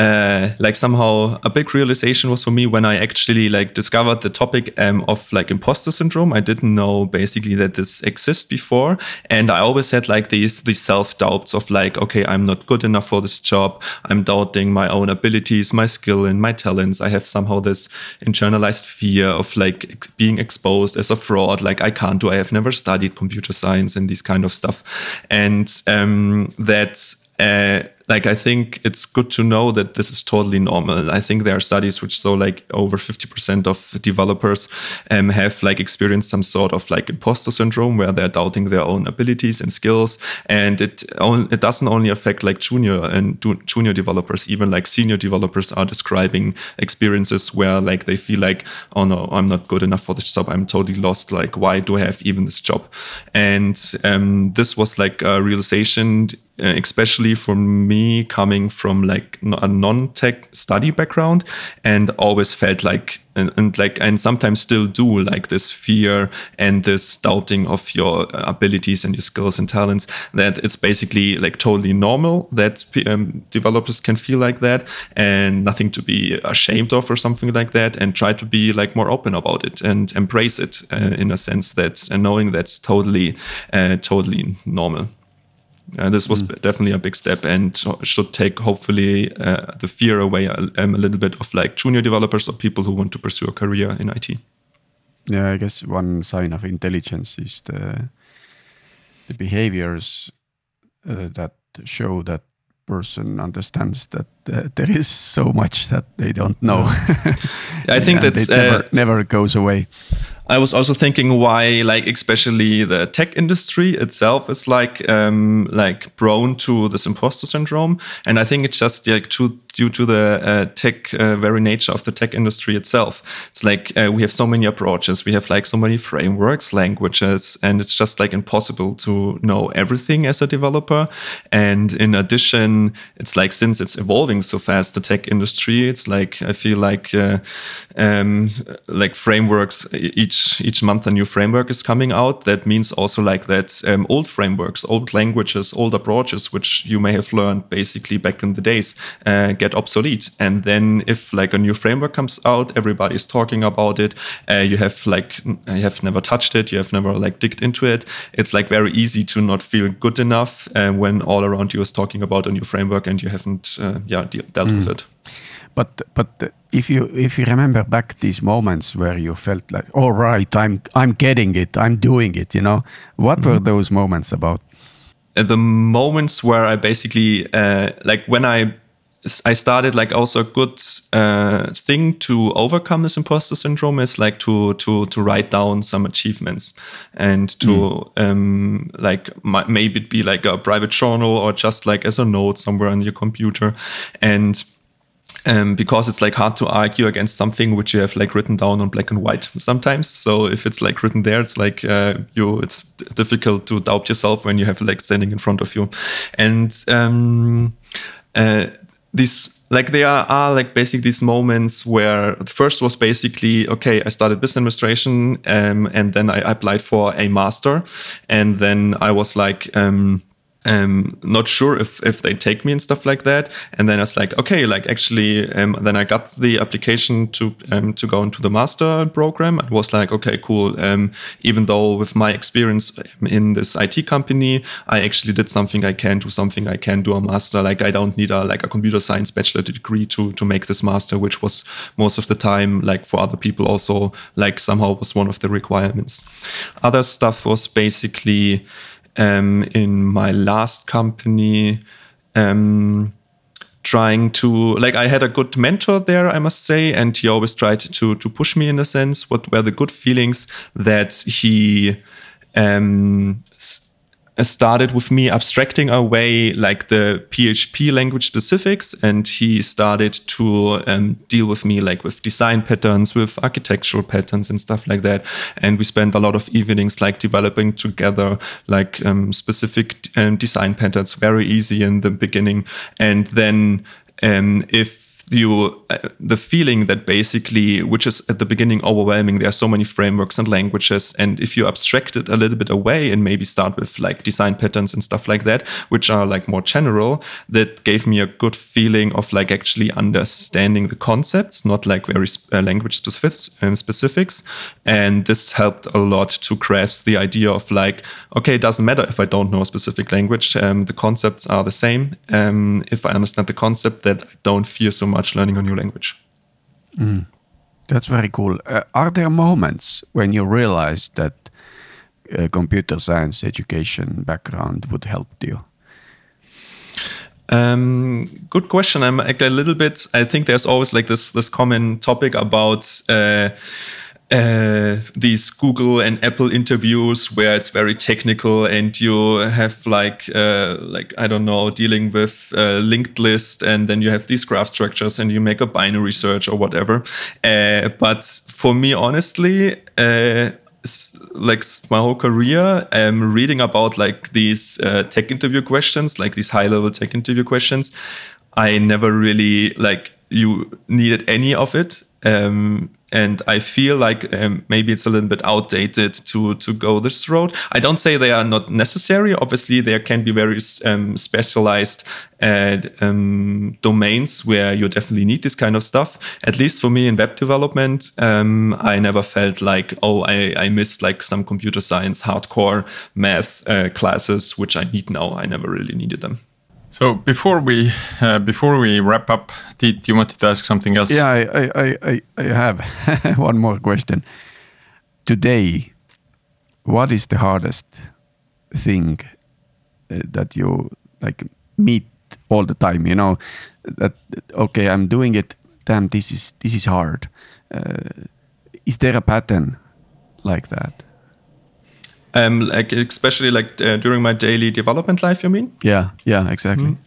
uh, like somehow a big realization was for me when I actually like discovered the topic um, of like imposter syndrome. I didn't know basically that this exists before, and I always had like these these self doubts of like, okay, I'm not good enough for this job. I'm doubting my own abilities, my skill, and my talents. I have somehow this internalized fear of like being exposed as a fraud. Like I can't do. I have never studied computer science and this kind of stuff, and um, that. Uh, like I think it's good to know that this is totally normal. I think there are studies which show like over 50% of developers um, have like experienced some sort of like imposter syndrome where they're doubting their own abilities and skills. And it it doesn't only affect like junior and junior developers, even like senior developers are describing experiences where like they feel like, oh no, I'm not good enough for this job. I'm totally lost. Like, why do I have even this job? And um, this was like a realization especially for me coming from like a non-tech study background and always felt like and, and, like and sometimes still do like this fear and this doubting of your abilities and your skills and talents that it's basically like totally normal that um, developers can feel like that and nothing to be ashamed of or something like that and try to be like more open about it and embrace it uh, in a sense that and knowing that's totally uh, totally normal uh, this was mm. definitely a big step and should take hopefully uh, the fear away a, um, a, little bit of like junior developers or people who want to pursue a career in IT. Yeah, I guess one sign of intelligence is the the behaviors uh, that show that person understands that uh, there is so much that they don't know. I think that never, uh, never goes away. I was also thinking why, like, especially the tech industry itself is like, um, like prone to this imposter syndrome, and I think it's just like to due to the uh, tech uh, very nature of the tech industry itself. It's like uh, we have so many approaches, we have like so many frameworks, languages, and it's just like impossible to know everything as a developer. And in addition, it's like since it's evolving so fast, the tech industry, it's like I feel like uh, um, like frameworks each each month a new framework is coming out. That means also like that um, old frameworks, old languages, old approaches, which you may have learned basically back in the days uh, get obsolete. And then if like a new framework comes out, everybody's talking about it. Uh, you have like you have never touched it, you have never like digged into it. It's like very easy to not feel good enough uh, when all around you is talking about a new framework and you haven't uh, yeah de dealt mm. with it. But but if you if you remember back these moments where you felt like, all oh, right, I'm I'm getting it, I'm doing it, you know, what mm -hmm. were those moments about? Uh, the moments where I basically uh, like when I I started like also a good uh, thing to overcome this imposter syndrome is like to to to write down some achievements and to mm. um, like maybe it be like a private journal or just like as a note somewhere on your computer and um, because it's like hard to argue against something which you have like written down on black and white sometimes. So if it's like written there, it's like uh, you it's difficult to doubt yourself when you have like standing in front of you, and um, uh, these like there are, like basically these moments where the first was basically okay i started business administration um, and then i applied for a master and then i was like um, um, not sure if if they take me and stuff like that. And then I was like, okay, like actually, um, then I got the application to um, to go into the master program. I was like, okay, cool. Um, even though with my experience in this IT company, I actually did something I can do, something I can do a master. Like I don't need a like a computer science bachelor degree to to make this master, which was most of the time like for other people also like somehow was one of the requirements. Other stuff was basically um, in my last company um, trying to like I had a good mentor there, I must say, and he always tried to to push me in a sense. What were the good feelings that he um, started with me abstracting away like the PHP language specifics, and he started to um, deal with me like with design patterns, with architectural patterns and stuff like that. And we spent a lot of evenings like developing together like um, specific um, design patterns, very easy in the beginning, and then um, if you uh, the feeling that basically which is at the beginning overwhelming there are so many frameworks and languages and if you abstract it a little bit away and maybe start with like design patterns and stuff like that which are like more general that gave me a good feeling of like actually understanding the concepts not like very uh, language specifics, um, specifics. And this helped a lot to grasp the idea of like okay it doesn't matter if i don't know a specific language um, the concepts are the same. Um, if i understand the concept that i don't fear so much much learning a new language. Mm. That's very cool. Uh, are there moments when you realize that uh, computer science education background would help you? Um, good question. I'm like a little bit. I think there's always like this this common topic about. Uh, uh, these Google and Apple interviews where it's very technical and you have like uh, like I don't know dealing with a linked list and then you have these graph structures and you make a binary search or whatever. Uh, but for me, honestly, uh, like my whole career um, reading about like these uh, tech interview questions like these high level tech interview questions i never really like you needed any of it um, and I feel like um, maybe it's a little bit outdated to to go this road. I don't say they are not necessary. Obviously, there can be very um, specialized uh, um, domains where you definitely need this kind of stuff. At least for me in web development, um, I never felt like oh I, I missed like some computer science hardcore math uh, classes which I need now. I never really needed them. So before we uh, before we wrap up, Tiit, you wanted to ask something else? Yeah, I I I, I have one more question. today, what is the hardest thing uh, that you like meet all the time? You know that okay, I'm doing it. Damn, this is this is hard. Uh, is there a pattern like that? Um, like especially like uh, during my daily development life, you mean? Yeah, yeah, exactly. Mm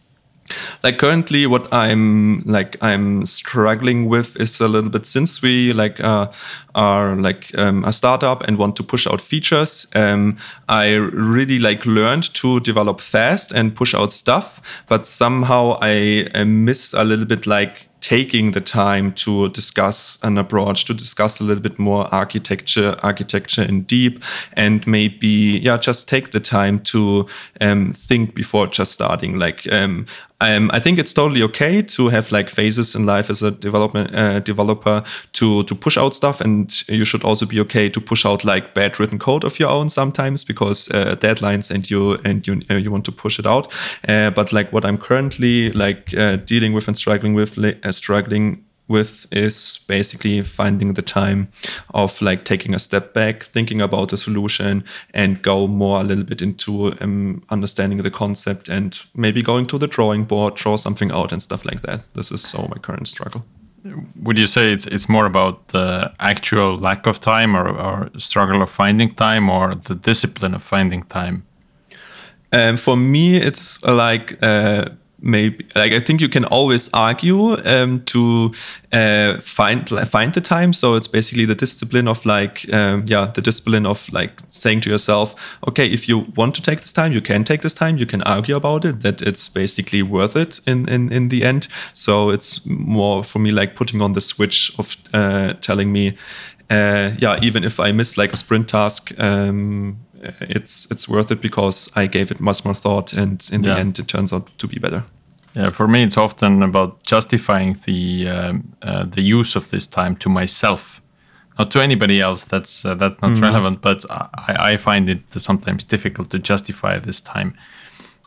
like currently what i'm like i'm struggling with is a little bit since we like uh, are like um, a startup and want to push out features um, i really like learned to develop fast and push out stuff but somehow i, I miss a little bit like taking the time to discuss an approach, to discuss a little bit more architecture, architecture in deep, and maybe yeah, just take the time to um, think before just starting. Like um, um, I think it's totally okay to have like phases in life as a development uh, developer to to push out stuff, and you should also be okay to push out like bad written code of your own sometimes because uh, deadlines and you and you uh, you want to push it out. Uh, but like what I'm currently like uh, dealing with and struggling with, uh, struggling with is basically finding the time of like taking a step back, thinking about the solution, and go more a little bit into um, understanding the concept and maybe going to the drawing board, draw something out and stuff like that. This is so my current struggle. Would you say it's it's more about the actual lack of time or, or struggle of finding time or the discipline of finding time? Um, for me, it's like uh, maybe like I think you can always argue um, to uh, find find the time. So it's basically the discipline of like um, yeah the discipline of like saying to yourself, okay, if you want to take this time, you can take this time. You can argue about it that it's basically worth it in in in the end. So it's more for me like putting on the switch of uh, telling me. Uh, yeah, even if I miss like a sprint task, um, it's it's worth it because I gave it much more thought, and in the yeah. end, it turns out to be better. Yeah, for me, it's often about justifying the um, uh, the use of this time to myself, not to anybody else. That's uh, that's not mm. relevant. But I, I, find it sometimes difficult to justify this time,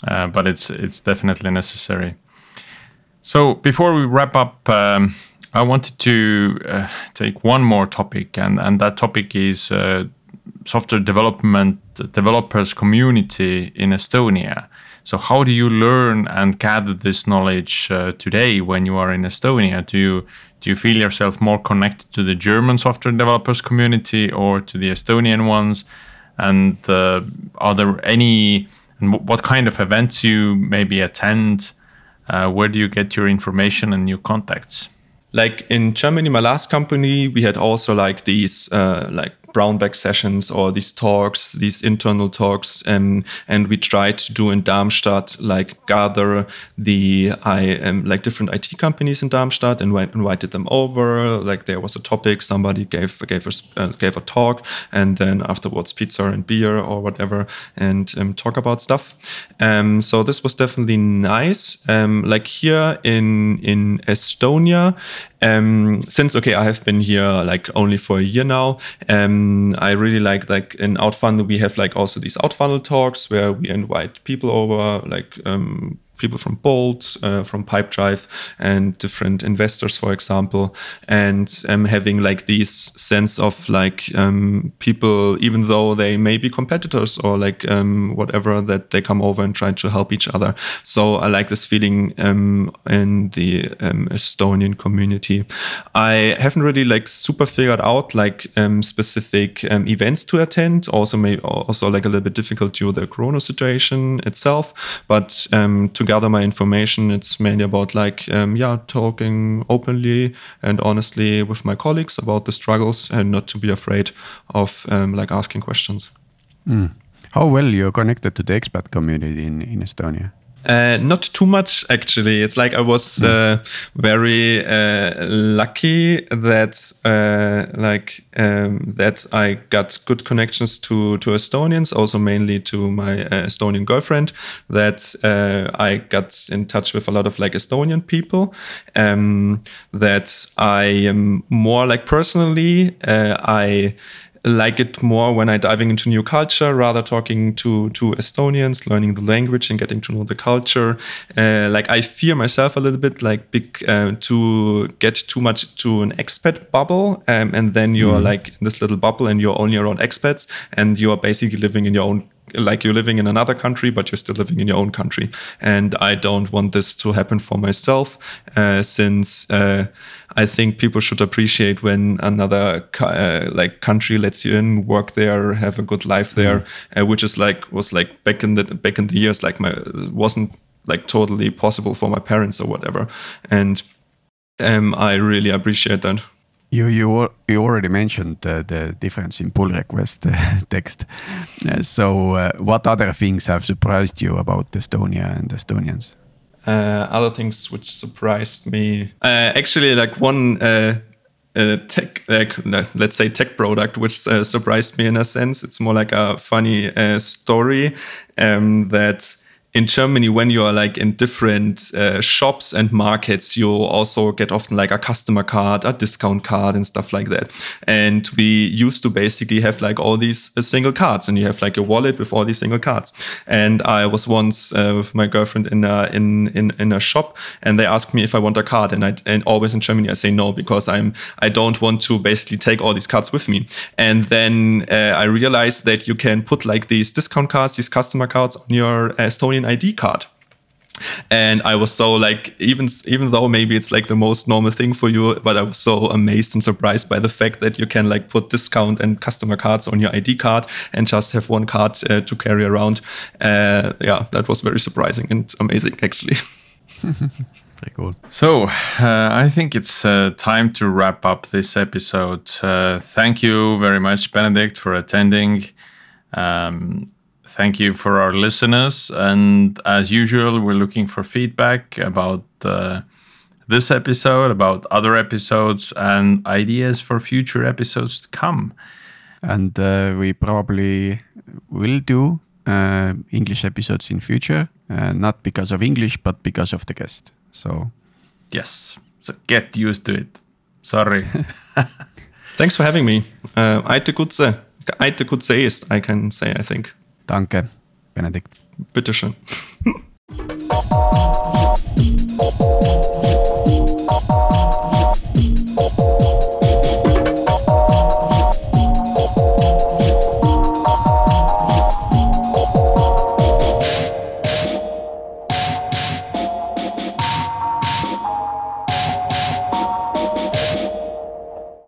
uh, but it's it's definitely necessary. So before we wrap up. Um, I wanted to uh, take one more topic, and, and that topic is uh, software development developers community in Estonia. So how do you learn and gather this knowledge uh, today when you are in Estonia? Do you do you feel yourself more connected to the German software developers community or to the Estonian ones? And uh, are there any and what kind of events you maybe attend? Uh, where do you get your information and new contacts? Like in Germany, my last company, we had also like these uh, like brown bag sessions or these talks, these internal talks, and and we tried to do in Darmstadt like gather the I um, like different IT companies in Darmstadt and invited them over. Like there was a topic, somebody gave gave us uh, gave a talk, and then afterwards pizza and beer or whatever, and um, talk about stuff. Um, so this was definitely nice. Um, like here in in Estonia, um, since okay, I have been here like only for a year now. Um, I really like like in Outfunnel we have like also these Outfunnel talks where we invite people over, like um, people from Bolt, uh, from Pipedrive, and different investors, for example, and um, having like this sense of like um, people, even though they may be competitors or like um, whatever, that they come over and try to help each other. So I like this feeling um, in the um, Estonian community. I haven't really like super figured out like um, specific events to attend. Also, maybe also like a little bit difficult due to the Corona situation itself, but to gather my information, it's mainly about like, um, yeah, talking openly and honestly with my colleagues about the struggles and not to be afraid of um, like asking questions. Mm. How well you're connected to the expat community in, in Estonia? Uh, not too much, actually. It's like I was uh, very uh, lucky that uh, like um, that I got good connections to to Estonians, also mainly to my uh, Estonian girlfriend. That I got in touch with a lot of like Estonian people. Um, that I am more like personally I like it more when I diving into new culture, rather talking to to Estonians, learning the language and getting to know the culture. Uh, like I fear myself a little bit, like big uh, to get too much to an expat bubble, um, and then you're mm. like in this little bubble and you're only around expats, and you're basically living in your own like you're living in another country, but you're still living in your own country. And I don't want this to happen for myself, uh, since uh, I think people should appreciate when another uh, like country lets you in, work there, have a good life there, mm. which is like was like back in the back in the years, like my wasn't like totally possible for my parents or whatever. And um, I really appreciate that. You you you already mentioned uh, the difference in pull request uh, text. Uh, so, uh, what other things have surprised you about Estonia and Estonians? Uh, other things which surprised me, uh, actually, like one tech, like let's say tech product, which surprised me in a sense. It's more like a funny story um, that in Germany, when you are like in different uh, shops and markets, you also get often like a customer card, a discount card, and stuff like that. And we used to basically have like all these uh, single cards, and you have like a wallet with all these single cards. And I was once uh, with my girlfriend in a in, in in a shop, and they asked me if I want a card, and I and always in Germany I say no because I'm I don't want to basically take all these cards with me. And then uh, I realized that you can put like these discount cards, these customer cards on your Estonian ID card. And i was so like even even though maybe it's like the most normal thing for you but i was so amazed and surprised by the fact that you can like put discount and customer cards on your id card and just have one card uh, to carry around. Uh, yeah that was very surprising and amazing actually. Very cool. So uh, i think it's uh, time to wrap up this episode. Uh, thank you very much Benedikt for attending. Um, thank you for our listeners. And as usual, we're looking for feedback about uh, this episode, about other episodes, and ideas for future episodes to come. And uh, we probably will do uh, English episodes in future, uh, not because of English, but because of the guest. So, yes. So get used to it. Sorry. Thanks for having me. Uh, Aite Kutse. Aite Kutse ist, I can say, I think. Danke, Benedikt. Bitteschön.